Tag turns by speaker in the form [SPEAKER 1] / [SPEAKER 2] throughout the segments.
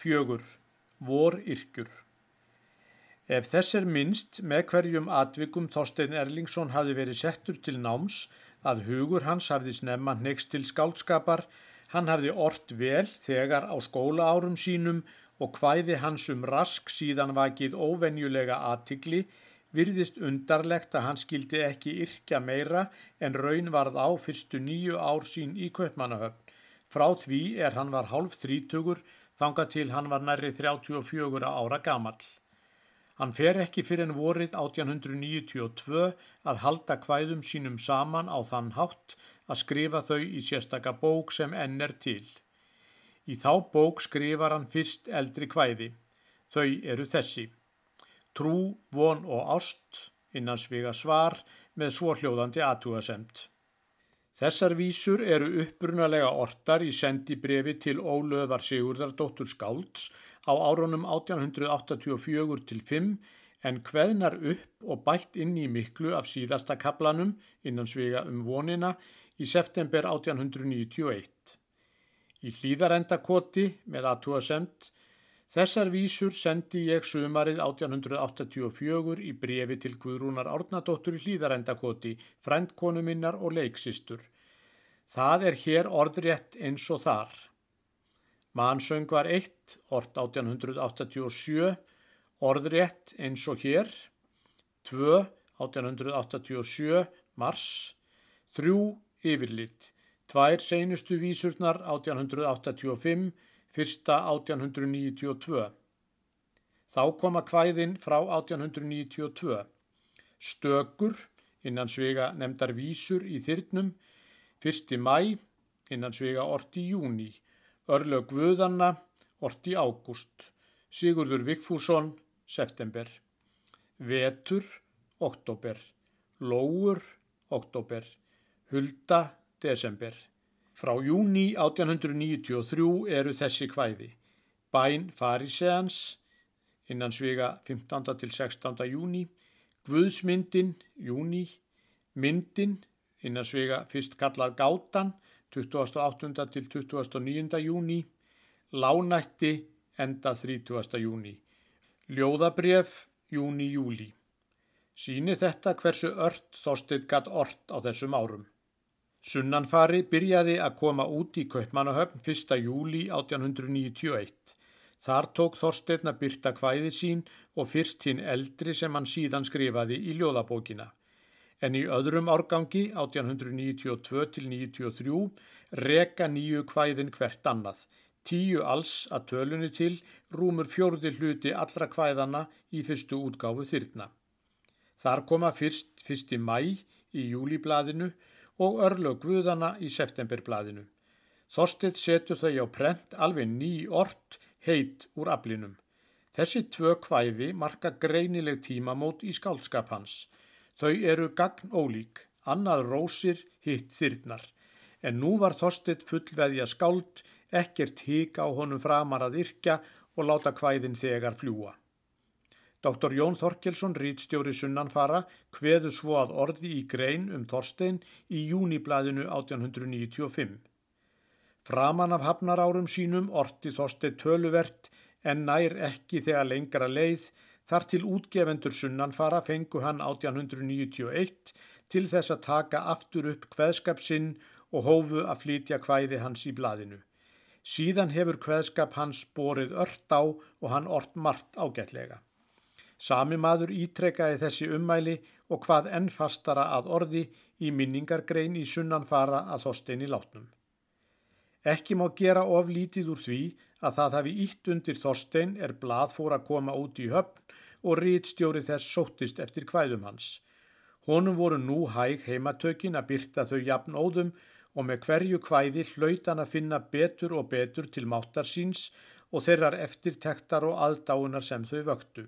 [SPEAKER 1] Fjögur. Vor yrkjur. Ef þess er minnst með hverjum atvikum Þorstein Erlingsson hafi verið settur til náms að hugur hans hafði snemma next til skáldskapar, hann hafði ort vel þegar á skólaárum sínum og hvæði hans um rask síðan vakið óvenjulega aðtigli, virðist undarlegt að hann skildi ekki yrkja meira en raun varð á fyrstu nýju ár sín í Kaupmannahöfn. Frá því er hann var hálf þrítugur þanga til hann var nærri 34 ára gamall. Hann fer ekki fyrir en vorið 1892 að halda hvæðum sínum saman á þann hátt að skrifa þau í sérstaka bók sem enn er til. Í þá bók skrifar hann fyrst eldri hvæði. Þau eru þessi. Trú, von og ást, innan svega svar með svohljóðandi aðtúasemt. Þessar vísur eru upprunalega ortar í sendi brefi til Ólöðar Sigurdardóttur Skálds á árunum 1884 til 5 en hveðnar upp og bætt inn í miklu af síðasta kaplanum innan svega um vonina í september 1891. Í hlýðarendakoti með aðtúasemt Þessar vísur sendi ég sumarið 1884 í brefi til Guðrúnar Árnadóttur hlýðarendakoti, frændkonu minnar og leiksistur. Það er hér orðrétt eins og þar. Mansöng var 1, ort 1887, orðrétt eins og hér, 2, 1887, mars, 3, yfirlitt, tvær seinustu vísurnar 1885, fyrsta 1892. Þá koma kvæðin frá 1892. Stökur, innan svega nefndar vísur í þyrnum, fyrsti mæ, innan svega orti júni, örlög Guðanna, orti ágúst, Sigurður Vigfússon, september, vetur, oktober, lóur, oktober, hulda, desember. Frá júni 1893 eru þessi kvæði. Bæn Fariseans innan svega 15. til 16. júni, Guðsmyndin júni, Myndin innan svega fyrst kallað Gátan 28. til 29. júni, Lánætti enda 30. júni, Ljóðabref júni-júli. Sýnir þetta hversu ört þorstið gatt ort á þessum árum. Sunnanfari byrjaði að koma út í Kaupmannahöfn 1. júli 1891. Þar tók Þorstein að byrta kvæði sín og fyrst hinn eldri sem hann síðan skrifaði í ljóðabókina. En í öðrum árgangi 1892-93 reka nýju kvæðin hvert annað. Tíu alls að tölunni til rúmur fjórði hluti allra kvæðana í fyrstu útgáfu þyrna. Þar koma fyrst fyrsti mæ í júliblaðinu og örlög Guðana í septemberbladinu. Þorstitt setur þau á prent alveg ný ort heit úr aflinum. Þessi tvö kvæði marka greinileg tímamót í skálskap hans. Þau eru gagn ólík, annað rósir, hitt þyrnar. En nú var Þorstitt fullveðja skáld, ekkert hík á honum framar að yrkja og láta kvæðin þegar fljúa. Dr. Jón Þorkelsson, rítstjóri Sunnanfara, hveðu svo að orði í grein um Þorstein í júniblaðinu 1895. Framan af hafnarárum sínum orti Þorstein töluvert en nær ekki þegar lengra leið þar til útgefendur Sunnanfara fengu hann 1891 til þess að taka aftur upp hveðskap sinn og hófu að flytja hvæði hans í blaðinu. Síðan hefur hveðskap hans borið ört á og hann ort margt ágætlega. Sami maður ítrekkaði þessi ummæli og hvað enn fastara að orði í minningargrein í sunnanfara að þorstein í látnum. Ekki má gera of lítið úr því að það hafi ítt undir þorstein er blað fór að koma út í höfn og rítstjóri þess sóttist eftir hvæðum hans. Honum voru nú hæg heimatökin að byrta þau jafn óðum og með hverju hvæði hlautan að finna betur og betur til máttar síns og þeirrar eftirtektar og aldáunar sem þau vöktu.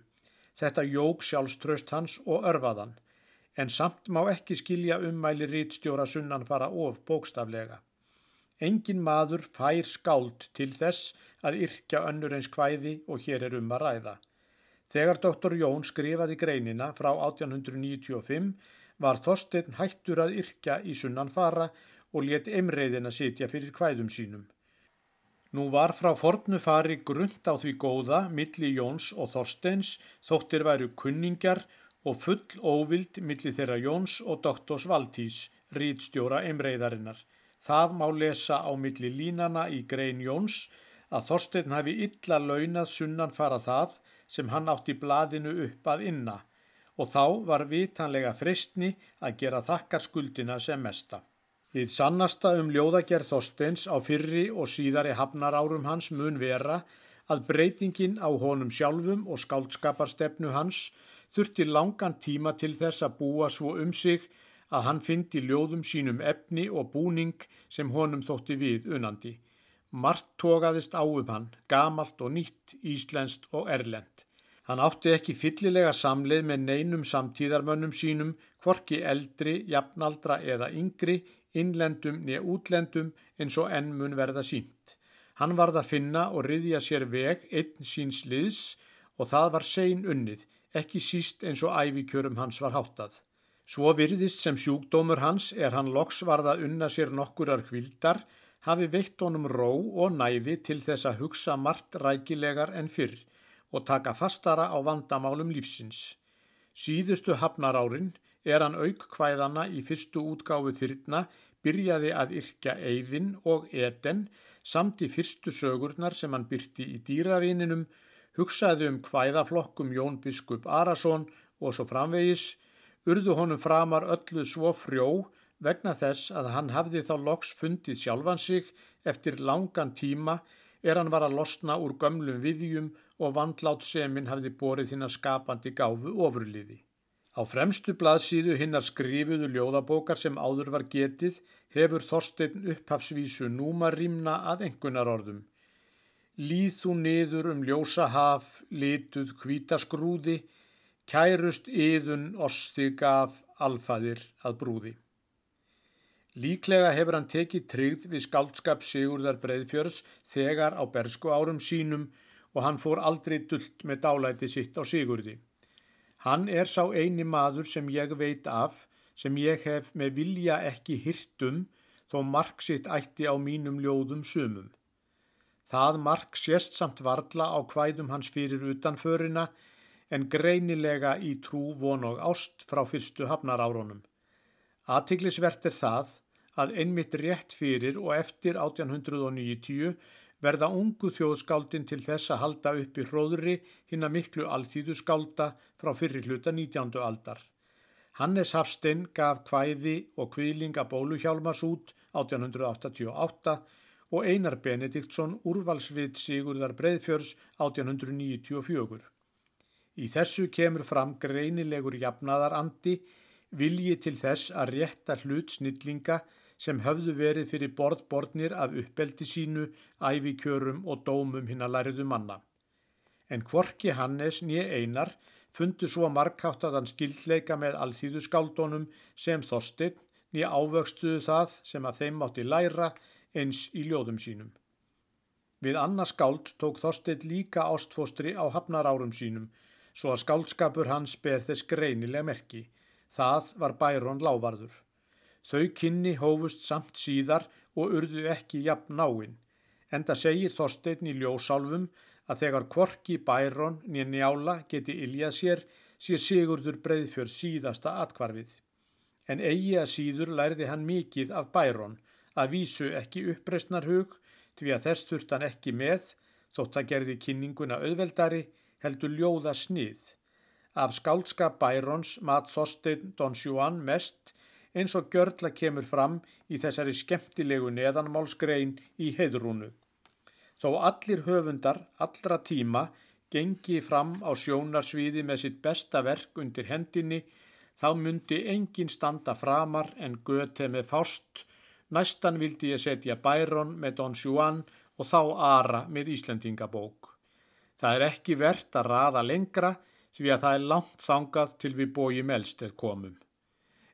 [SPEAKER 1] Þetta jók sjálfströst hans og örfaðan, en samt má ekki skilja ummæli rítstjóra sunnan fara of bókstaflega. Engin maður fær skáld til þess að yrkja önnur eins hvæði og hér er um að ræða. Þegar doktor Jón skrifaði greinina frá 1895 var Þorstein hættur að yrkja í sunnan fara og let emreiðina sitja fyrir hvæðum sínum. Nú var frá fornu fari grund á því góða, milli Jóns og Þorsteins, þóttir væru kunningjar og full óvild milli þeirra Jóns og doktors Valtís, rítstjóra einreiðarinnar. Það má lesa á milli línana í grein Jóns að Þorstein hafi illa launað sunnan fara það sem hann átti blaðinu upp að inna og þá var vitanlega fristni að gera þakkarskuldina sem mesta. Við sannasta um ljóðagerð Þorsteins á fyrri og síðari hafnarárum hans mun vera að breytingin á honum sjálfum og skáldskaparstefnu hans þurfti langan tíma til þess að búa svo um sig að hann fyndi ljóðum sínum efni og búning sem honum þótti við unandi. Mart tókaðist á um hann, gamalt og nýtt, íslenskt og erlend. Hann átti ekki fyllilega samleið með neinum samtíðarmönnum sínum, hvorki eldri, jafnaldra eða yngri innlendum nýja útlendum eins og enn mun verða sínt. Hann varð að finna og riðja sér veg einn síns liðs og það var sein unnið, ekki síst eins og ævikjörum hans var háttað. Svo virðist sem sjúkdómur hans er hann loks varða unna sér nokkurar hvildar, hafi veitt honum ró og næfi til þess að hugsa margt rækilegar en fyrr og taka fastara á vandamálum lífsins. Síðustu hafnarárin er hann auk hvæðana í fyrstu útgáfu þyrna byrjaði að yrkja Eyðin og Eden samt í fyrstu sögurnar sem hann byrti í dýravíninum, hugsaði um hvæðaflokkum Jón Biskup Arason og svo framvegis, urðu honum framar öllu svo frjó vegna þess að hann hafði þá loks fundið sjálfan sig eftir langan tíma er hann var að losna úr gömlum viðjum og vandlátt seminn hafði borið að skapandi gáfu ofurliði. Á fremstu blaðsíðu hinnar skrifuðu ljóðabókar sem áður var getið hefur Þorstein upphafsvísu númarýmna að engunar orðum. Líð þú niður um ljósa haf, lituð kvítaskrúði, kærust yðun osti gaf alfaðir að brúði. Líklega hefur hann tekið tryggð við skaldskap Sigurðar Breiðfjörðs þegar á bersku árum sínum og hann fór aldrei dullt með dálæti sitt á Sigurði. Hann er sá eini maður sem ég veit af sem ég hef með vilja ekki hirtum þó mark sitt ætti á mínum ljóðum sumum. Það mark sést samt varla á hvæðum hans fyrir utanförina en greinilega í trú von og ást frá fyrstu hafnarárunum. Atiklisvert er það að einmitt rétt fyrir og eftir 1890 verða ungu þjóðskáldin til þess að halda upp í hróðri hinn að miklu alþýðu skálda frá fyrir hluta 19. aldar. Hannes Hafstein gaf kvæði og kvílinga bóluhjálmars út 1888 og Einar Benediktsson úrvalsrið Sigurðar Breiðfjörs 1894. Í þessu kemur fram greinilegur jafnaðarandi vilji til þess að rétta hlut snillinga sem höfðu verið fyrir borðborðnir af uppeldi sínu, ævikjörum og dómum hinn að læriðu manna. En kvorki Hannes nýja einar fundu svo markáttaðan skildleika með alþýðu skáldónum sem þorstinn nýja ávöxtuðu það sem að þeim mátti læra eins í ljóðum sínum. Við annars skáld tók þorstinn líka ástfóstri á hafnarárum sínum svo að skáldskapur hans beð þess greinilega merki. Það var Bæron Lávarður. Þau kynni hófust samt síðar og urðu ekki jafn náinn, en það segir Þorstein í ljósálfum að þegar kvorki bæron nýja njála geti iljað sér, sé Sigurdur breyðfjörð síðasta atkvarfið. En eigi að síður lærði hann mikið af bæron, að vísu ekki uppreistnar hug, því að þess þurft hann ekki með, þótt að gerði kynninguna auðveldari, heldur ljóða snið. Af skálskap bærons mat Þorstein Don Juan mest, eins og gjörla kemur fram í þessari skemmtilegu neðanmálsgrein í heidrúnu. Þó allir höfundar allra tíma gengi fram á sjónarsviði með sitt besta verk undir hendinni, þá myndi engin standa framar en göte með fást, næstan vildi ég setja Bæron með Don Juan og þá Ara með Íslendingabók. Það er ekki verðt að raða lengra því að það er langt þangað til við bójum elsteð komum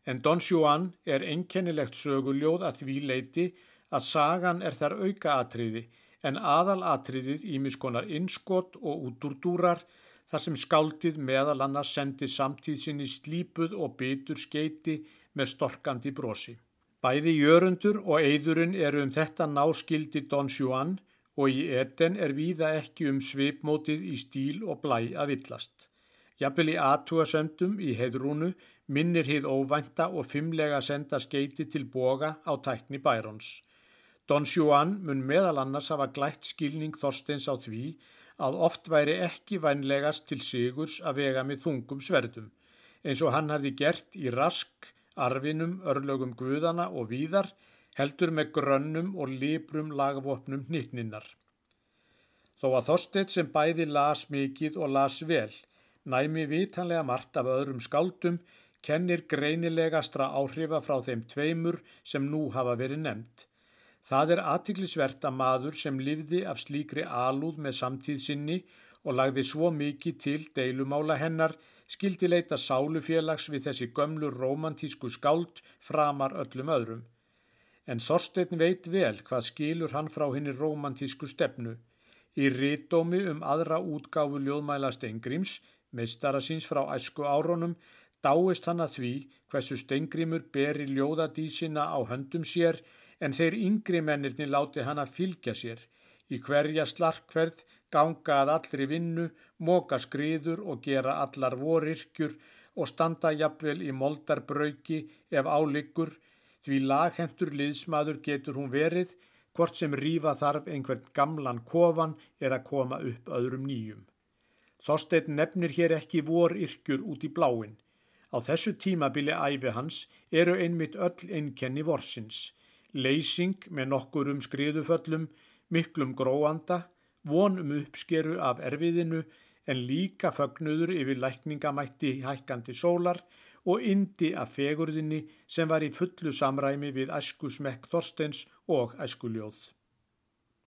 [SPEAKER 1] en Don Juan er einkennilegt söguljóð að því leiti að sagan er þar auka atriði en aðal atriðið ímiskonar innskott og útúrdúrar þar sem skáldið meðal annars sendi samtíð sinni slípuð og bytur skeiti með storkandi brosi. Bæði jörundur og eidurinn eru um þetta náskildi Don Juan og í eten er víða ekki um svipmótið í stíl og blæ að villast. Jafnvel í aðtúasöndum í heidrúnu minnir hið óvænta og fimmlega senda skeiti til boga á tækni Bærons. Don Juan mun meðal annars hafa glætt skilning Þorsteins á því að oft væri ekki vænlegast til sigurs að vega með þungum sverðum eins og hann hafði gert í rask, arfinum, örlögum guðana og víðar, heldur með grönnum og librum lagvopnum nýttninnar. Þó að Þorstedt sem bæði las mikið og las vel, næmi vitanlega margt af öðrum skáldum, kennir greinilegastra áhrifa frá þeim tveimur sem nú hafa verið nefnt. Það er aðtiklisvert að maður sem livði af slíkri alúð með samtíð sinni og lagði svo mikið til deilumála hennar skildi leita sálufélags við þessi gömlu romantísku skáld framar öllum öðrum. En Þorstein veit vel hvað skilur hann frá henni romantísku stefnu. Í rítdómi um aðra útgáfu ljóðmæla Steingríms, meistara síns frá æsku áronum, dáist hann að því hversu Steingrímur beri ljóðadísina á höndum sér en þeir yngri mennirni láti hann að fylgja sér. Í hverja slarkverð ganga að allri vinnu, móka skriður og gera allar vorirkjur og standa jafnvel í moldarbrauki ef álíkur, því laghentur liðsmaður getur hún verið, hvort sem rífa þarf einhvern gamlan kofan eða koma upp öðrum nýjum. Þorstein nefnir hér ekki vorirkjur út í bláin. Á þessu tímabili æfi hans eru einmitt öll einnkenni vorsins. Leysing með nokkur um skriðuföllum, miklum gróanda, von um uppskeru af erfiðinu en líka fögnuður yfir lækningamætti hækkandi sólar og indi af fegurðinni sem var í fullu samræmi við æsku smekk Þorsteins og æskuljóð.